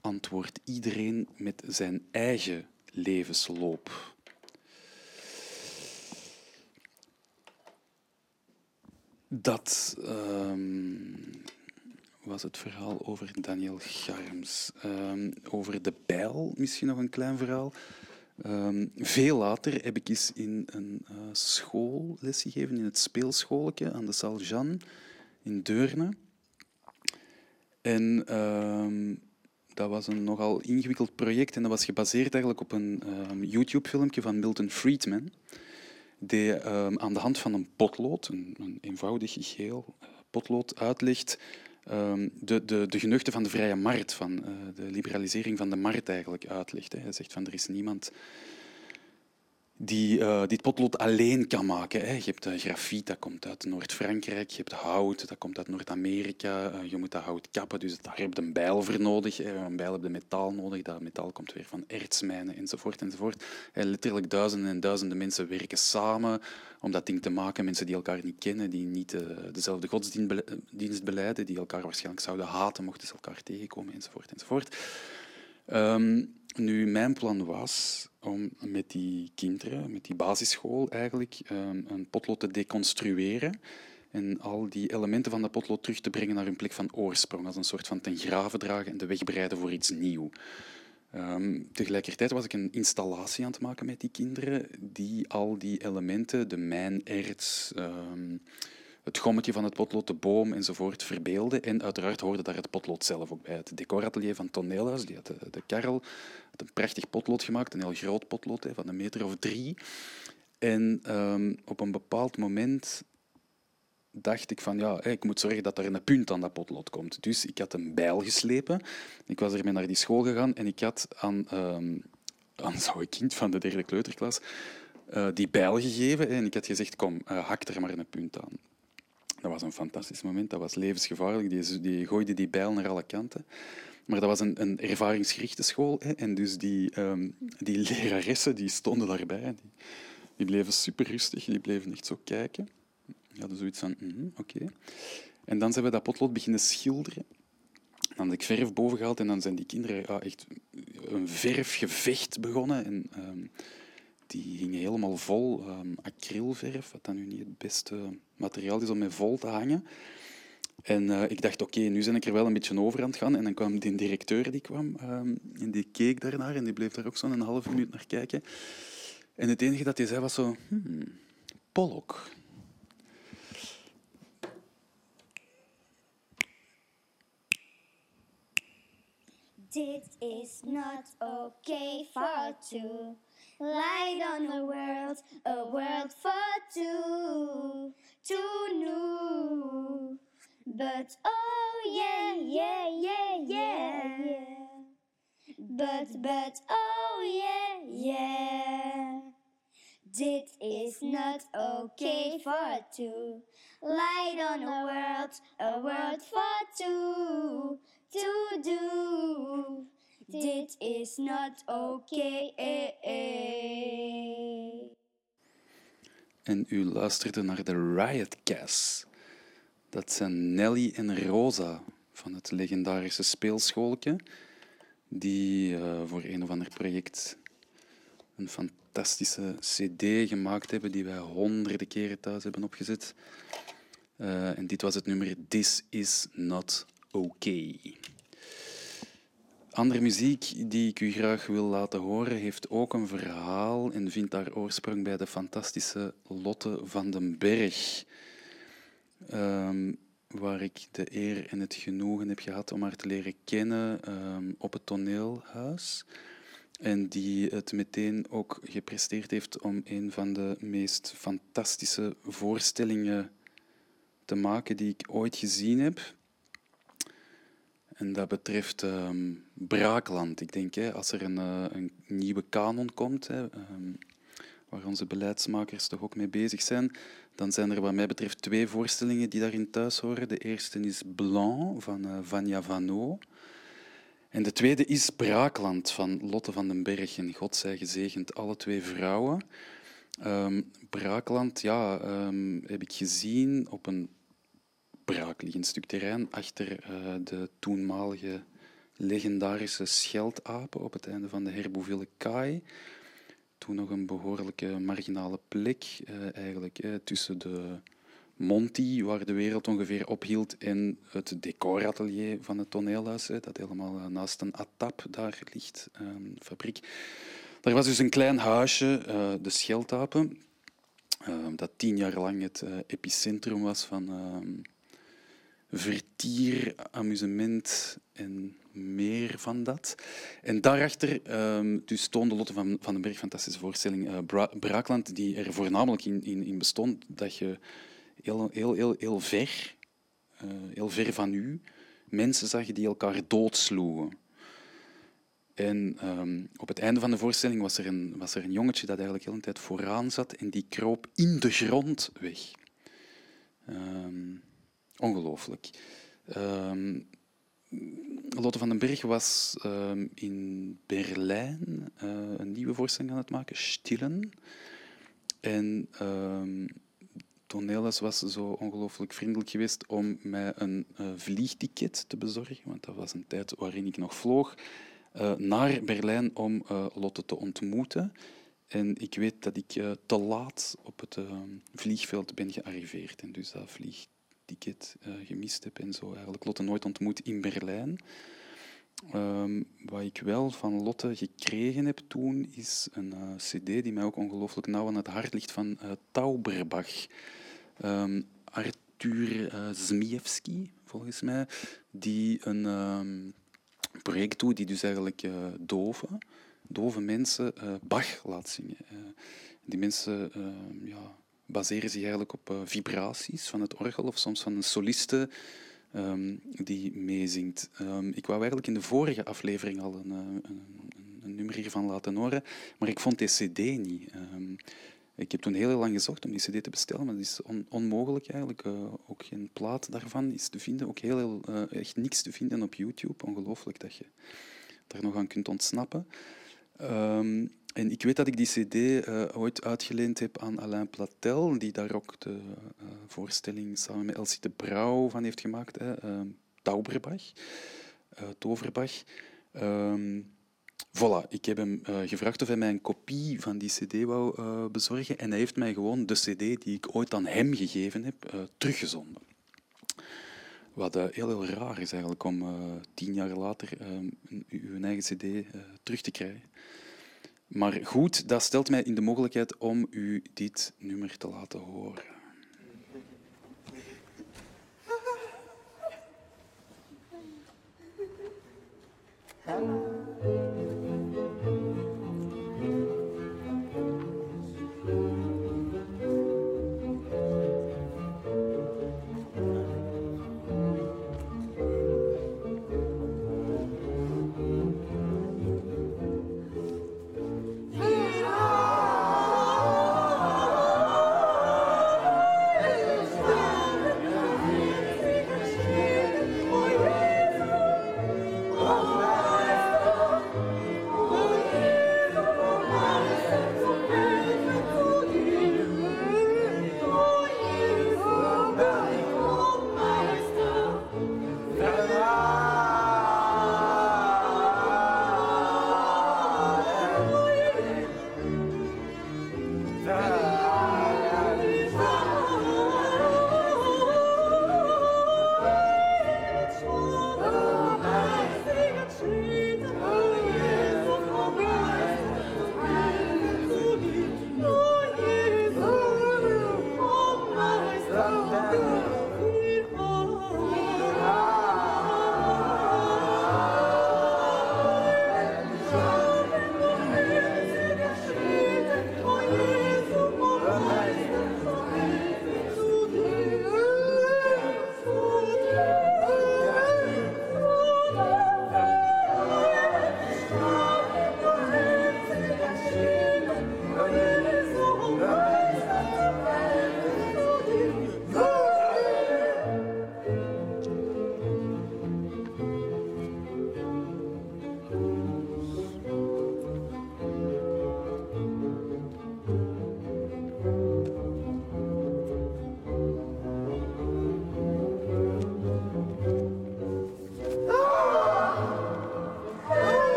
antwoordt iedereen met zijn eigen levensloop. Dat um, was het verhaal over Daniel Garms. Um, over de bijl misschien nog een klein verhaal. Um, veel later heb ik eens in een uh, school lesgegeven, in het speelschoolje aan de Salle Jeanne in Deurne. En uh, dat was een nogal ingewikkeld project en dat was gebaseerd eigenlijk op een um, YouTube-filmpje van Milton Friedman, die um, aan de hand van een potlood, een, een eenvoudig geel eh, potlood, uitlegt ehm, de, de, de geneugten van de vrije markt, van eh, de liberalisering van de markt eigenlijk uitlegt. Hij zegt van er is niemand die uh, dit potlood alleen kan maken. Hè. Je hebt uh, grafiet, dat komt uit Noord-Frankrijk. Je hebt hout, dat komt uit Noord-Amerika. Uh, je moet dat hout kappen, dus daar heb je een bijl voor nodig. Een bijl heb je metaal nodig. Dat metaal komt weer van ertsmijnen, enzovoort. enzovoort. En letterlijk duizenden en duizenden mensen werken samen om dat ding te maken. Mensen die elkaar niet kennen, die niet dezelfde godsdienst beleiden, die elkaar waarschijnlijk zouden haten mochten ze elkaar tegenkomen, enzovoort. enzovoort. Um, nu, mijn plan was om met die kinderen, met die basisschool eigenlijk, ehm, een potlood te deconstrueren en al die elementen van dat potlood terug te brengen naar hun plek van oorsprong, als een soort van ten graven dragen en de weg bereiden voor iets nieuws. Um, tegelijkertijd was ik een installatie aan het maken met die kinderen, die al die elementen, de mijnerts, um, het gommetje van het potlood, de boom enzovoort verbeelden. En uiteraard hoorde daar het potlood zelf ook bij. Het decoratelier van Toneelhuis, die had de, de Karel, had een prachtig potlood gemaakt, een heel groot potlood van een meter of drie. En um, op een bepaald moment dacht ik van ja, ik moet zorgen dat er een punt aan dat potlood komt. Dus ik had een bijl geslepen. Ik was ermee naar die school gegaan en ik had aan, um, aan zo'n kind van de derde kleuterklas uh, die bijl gegeven en ik had gezegd kom, uh, hak er maar een punt aan. Dat was een fantastisch moment, dat was levensgevaarlijk. Die, die gooide die bijl naar alle kanten. Maar dat was een, een ervaringsgerichte school. Hè, en dus die, um, die leraressen die stonden daarbij. Die, bleven super rustig, die bleven echt zo kijken. Die hadden zoiets van, mm, oké. En dan zijn we dat potlood beginnen schilderen. Dan had ik verf boven gehaald en dan zijn die kinderen echt een verfgevecht begonnen. En, um, die hingen helemaal vol um, acrylverf, wat dan nu niet het beste materiaal is om mee vol te hangen. En uh, ik dacht, oké, nu ben ik er wel een beetje over aan het gaan. En dan kwam die directeur die kwam um, en die keek daarnaar en die bleef daar ook zo'n half minuut naar kijken. En het enige dat hij zei was zo, hmm, Pollock. Dit is not okay for two. Light on the world, a world for two, two new. But oh yeah, yeah, yeah, yeah. yeah. But, but oh yeah, yeah. Dit is not okay for two. Light on the world, a world for two, to do. Dit is not okay. En u luisterde naar de Riotcast. Dat zijn Nelly en Rosa van het legendarische speelschoolje, die uh, voor een of ander project een fantastische CD gemaakt hebben, die wij honderden keren thuis hebben opgezet. En dit was het nummer This Is Not Okay. Andere muziek die ik u graag wil laten horen heeft ook een verhaal en vindt daar oorsprong bij de fantastische Lotte van den Berg, um, waar ik de eer en het genoegen heb gehad om haar te leren kennen um, op het toneelhuis. En die het meteen ook gepresteerd heeft om een van de meest fantastische voorstellingen te maken die ik ooit gezien heb. En dat betreft um, Braakland. Ik denk, hè, als er een, uh, een nieuwe kanon komt, hè, um, waar onze beleidsmakers toch ook mee bezig zijn, dan zijn er wat mij betreft twee voorstellingen die daarin thuis horen. De eerste is Blanc van uh, Vania Vanot. En de tweede is Braakland van Lotte van den Berg. En God zij gezegend, alle twee vrouwen. Um, Braakland ja, heb ik gezien op een braakliggend stuk terrein achter uh, de toenmalige legendarische Scheldapen op het einde van de Herbouville Kaai. Toen nog een behoorlijke marginale plek, uh, eigenlijk uh, tussen de Monti, waar de wereld ongeveer ophield, en het decoratelier van het toneelhuis, dat helemaal naast een atap daar ligt, een fabriek. Daar was dus een klein huisje, de Scheldapen, dat tien jaar lang het epicentrum was van vertier, amusement en meer van dat. En daarachter um, dus toonde Lotte van, van den Berg fantastische voorstelling uh, Bra Braakland, die er voornamelijk in, in, in, bestond dat je heel, heel, heel, heel ver eh, heel ver van u mensen zag die elkaar doodsloegen. En ehm, op het einde van de voorstelling was er, een, was er een jongetje dat eigenlijk heel een tijd vooraan zat en die kroop in de grond weg. Um, ongelooflijk. Um, Lotte van den Berg was in Berlijn uh, een nieuwe voorstelling aan het maken, Stillen. En toneelles was zo ongelooflijk vriendelijk geweest om mij een uh, vliegticket te bezorgen, want dat was een tijd waarin ik nog vloog, uh, naar Berlijn om Lotte te ontmoeten. En ik weet dat ik te laat op het vliegveld ben gearriveerd en dus dat vliegticket gemist heb en zo eigenlijk Lotte nooit ontmoet in Berlijn. Um, wat ik wel van Lotte gekregen heb toen, is een uh, cd die mij ook ongelooflijk nauw aan het hart ligt van uh, Tauberbach. Um, Arthur uh, Zmiewski, volgens mij, die een um, project doet die dus eigenlijk dove, dove mensen Bach laat zingen. die mensen ja, baseren zich eigenlijk op vibraties van het orgel of soms van een soliste um, die meezingt. Um, ik wou eigenlijk in de vorige aflevering al een, een, een, nummer hiervan laten horen, maar ik vond die cd niet. Um, ik heb toen heel lang gezocht om die cd te bestellen, maar dat is on, onmogelijk eigenlijk. Uh, ook geen plaat daarvan is te vinden. Ook heel, heel echt niks te vinden op YouTube. Ongelooflijk dat je daar nog aan kunt ontsnappen. En ik weet dat ik die cd uh, ooit uitgeleend heb aan Alain Platel, die daar ook de uh, voorstelling samen met Elsie de Brouw van heeft gemaakt, hè, uh, Tauberbach, Toverbach. Um, voilà, ik heb hem gevraagd of hij mij een kopie van die cd wou bezorgen en hij heeft mij gewoon de cd die ik ooit aan hem gegeven heb, teruggezonden. Wat heel, heel raar is eigenlijk om tien jaar later uw eigen cd terug te krijgen. Maar goed, dat stelt mij in de mogelijkheid om u dit nummer te laten horen.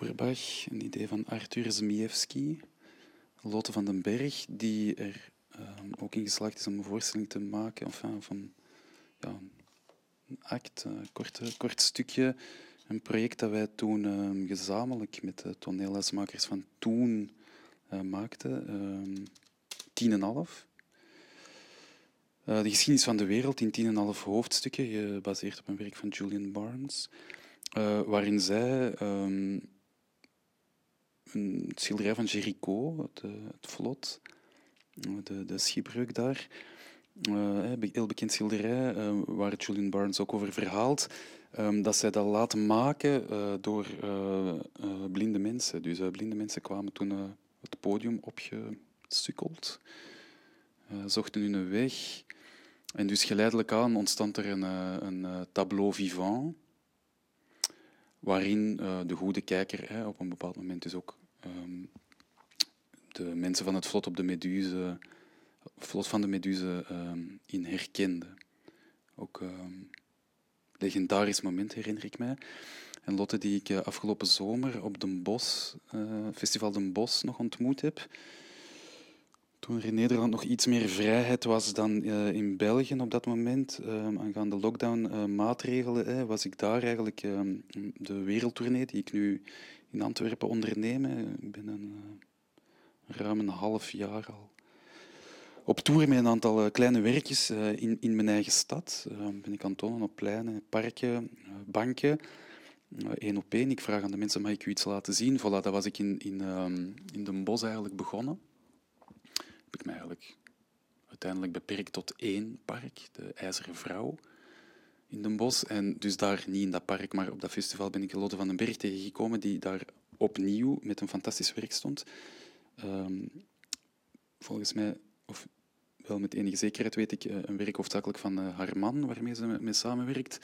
Een idee van Arthur Zmiewski, Lotte van den Berg, die er um, ook in geslaagd is om een voorstelling te maken, enfin, van ja, een act, een kort, kort stukje. Een project dat wij toen um, gezamenlijk met de toneelhuismakers van toen uh, maakten. Um, tien en half. Uh, de geschiedenis van de wereld in tien en half hoofdstukken, gebaseerd op een werk van Julian Barnes, uh, waarin zij een schilderij van Jericho, het, het vlot, de, de schipbreuk daar, uh, heel bekend schilderij, uh, waar Julian Barnes ook over verhaalt, um, dat zij dat laten maken door blinde mensen. Dus blinde mensen kwamen toen het podium opgesukkeld, zochten hun weg. En dus geleidelijk aan ontstond er een, een tableau vivant, waarin de goede kijker op een bepaald moment dus ook um, de mensen van het vlot op de Meduse vlot van de Meduze um, in herkende. Ook um, legendarisch moment herinner ik mij. En Lotte die ik uh, afgelopen zomer op de Bos, uh, Festival de Bos nog ontmoet heb. Toen er in Nederland nog iets meer vrijheid was dan uh, in België op dat moment, um, aangaande lockdown-maatregelen, was ik daar eigenlijk de wereldtournee die ik nu in Antwerpen onderneem. Ik ben een, ruim een half jaar al op tour met een aantal eh, kleine werkjes eh, in, in mijn eigen stad. Ben ik aan het tonen op pleinen, parken, banken. Eén op één. Ik vraag aan de mensen, mag ik u iets laten zien? Voilà, dat was ik in, in, um, in Den Bosch eigenlijk begonnen. Heb ik mij eigenlijk uiteindelijk beperkt tot één park, de IJzeren Vrouw in Den Bosch. En dus daar niet in dat park, maar op dat festival ben ik Lotte van den Berg tegengekomen, die daar opnieuw met een fantastisch werk stond. Um, volgens mij, of wel met enige zekerheid weet ik, eh, een werk hoofdzakelijk van eh, haar man, waarmee ze mee samenwerkt.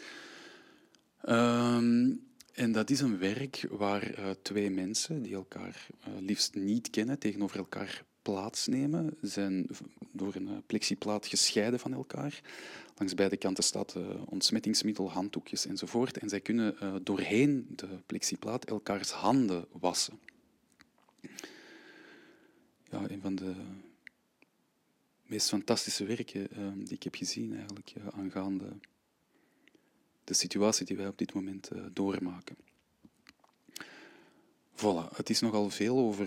Um, en dat is een werk waar uh, twee mensen die elkaar liefst niet kennen, tegenover elkaar plaatsnemen, zijn door een uh, plexiplaat gescheiden van elkaar. Langs beide kanten staat ontsmettingsmiddel, handdoekjes enzovoort. En zij kunnen doorheen de plexiplaat elkaars handen wassen. Ja, een van de meest fantastische werken die ik heb gezien eigenlijk, aangaande de situatie die wij op dit moment doormaken. Voilà, het is nogal veel over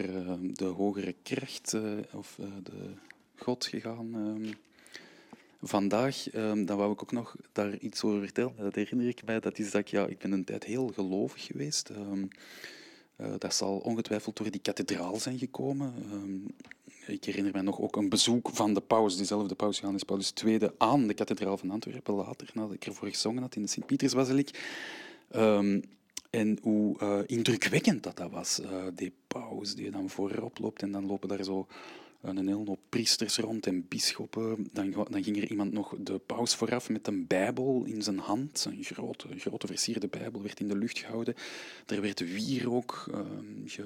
de hogere kracht of de God gegaan. Ehm, vandaag, um, dan wou ik ook nog daar iets over vertellen. Dat herinner ik mij. Dat is dat ik, ja, ik ben een tijd heel gelovig geweest. Um, dat zal ongetwijfeld door die kathedraal zijn gekomen. Ik herinner mij nog ook een bezoek van de paus, diezelfde paus Johannes Paulus II, aan de kathedraal van Antwerpen later, nadat ik ervoor gezongen had in de Sint-Pietersbasiliek. Um, en hoe uh, indrukwekkend dat, dat was, uh, die paus die dan voorop loopt en dan lopen daar zo een hele hoop priesters rond en bisschoppen. Dan, dan, ging er iemand nog de paus vooraf met een bijbel in zijn hand. Een grote, grote versierde bijbel werd in de lucht gehouden. Er werd wierook uh, ge,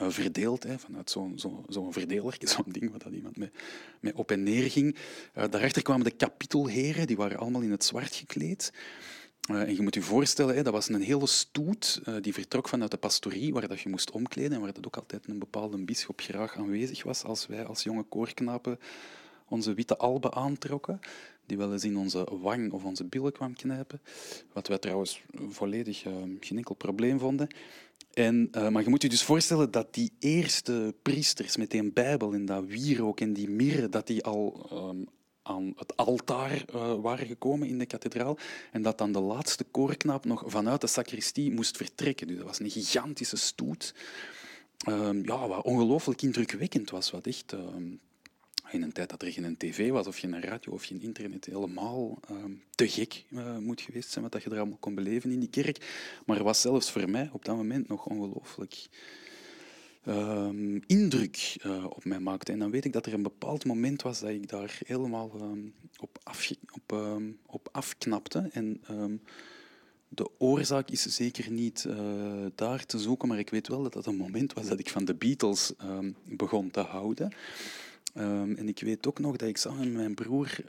uh, verdeeld, hè, vanuit zo'n zo, zo zo'n ding wat dat iemand met op en neer ging. Daarachter kwamen de kapitelheren, die waren allemaal in het zwart gekleed. Uh, en je moet je voorstellen, hè, dat was een hele stoet uh, die vertrok vanuit de pastorie, waar dat je moest omkleden en waar dat ook altijd een bepaalde bisschop graag aanwezig was als wij als jonge koorknapen onze witte alben aantrokken, die wel eens in onze wang of onze billen kwam knijpen, wat wij trouwens volledig uh, geen enkel probleem vonden. En, maar je moet je dus voorstellen dat die eerste priesters met die bijbel en dat wierook en die mirre, dat die al um, aan het altaar uh, waren gekomen in de kathedraal en dat dan de laatste koorknaap nog vanuit de sacristie moest vertrekken. Dus dat was een gigantische stoet. Um, ja, wat ongelooflijk indrukwekkend was, wat echt... Um, in een tijd dat er geen tv was of geen radio of geen internet, helemaal uh, te gek uh, moet geweest zijn wat je er allemaal kon beleven in die kerk. Maar er was zelfs voor mij op dat moment nog ongelooflijk uh, indruk uh, op mij maakte. En dan weet ik dat er een bepaald moment was dat ik daar helemaal ehm, op, op, op afknapte. En de oorzaak is zeker niet uh, daar te zoeken, maar ik weet wel dat dat een moment was dat ik van de Beatles begon te houden. En ik weet ook nog dat ik samen met mijn broer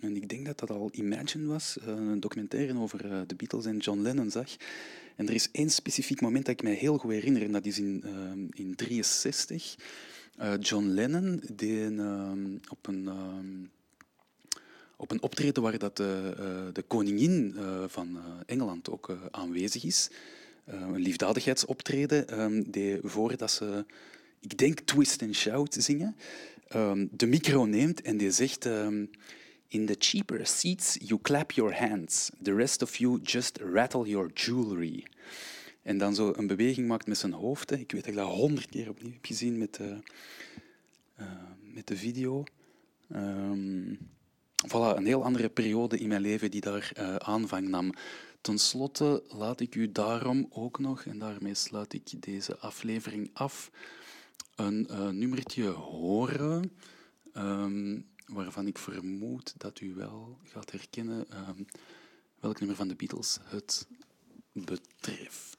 en ik denk dat dat al Imagine was, eh, een documentaire over eh, de Beatles en John Lennon zag. En er is één specifiek moment dat ik mij heel goed herinner, en dat is in 1963. in John Lennon deed op een op een optreden waar dat de, de koningin van Engeland ook aanwezig is. een liefdadigheidsoptreden, die voordat ze, ik denk, Twist and Shout zingen, de micro neemt en die zegt... In the cheaper seats, you clap your hands. The rest of you just rattle your jewelry. En dan zo een beweging maakt met zijn hoofd. Ik weet dat ik dat honderd keer opnieuw heb gezien met de, uh, met de video. Um, voilà, een heel andere periode in mijn leven die daar uh, aanvang nam. Ten slotte laat ik u daarom ook nog, en daarmee sluit ik deze aflevering af, een uh, nummertje horen. Um, waarvan ik vermoed dat u wel gaat herkennen um, welk nummer van de Beatles het betreft.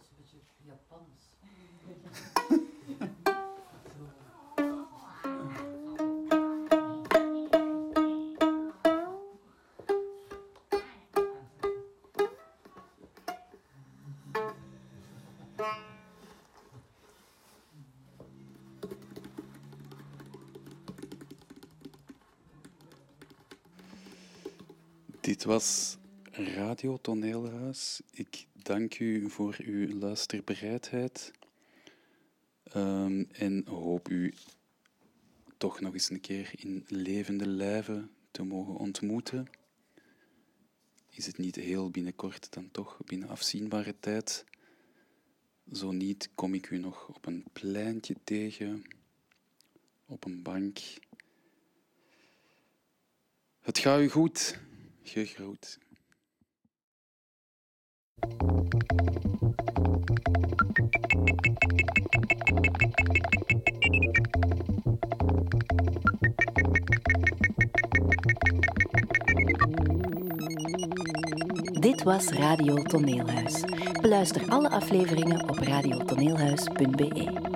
Dit was Radio Toneelhuis. Ik dank u voor uw luisterbereidheid um, en hoop u toch nog eens een keer in levende lijven te mogen ontmoeten. Is het niet heel binnenkort, dan toch binnen afzienbare tijd. Zo niet kom ik u nog op een pleintje tegen, op een bank. Het gaat u goed gegroet. Dit was Radio Toneelhuis. Beluister alle afleveringen op radiotoneelhuis.be.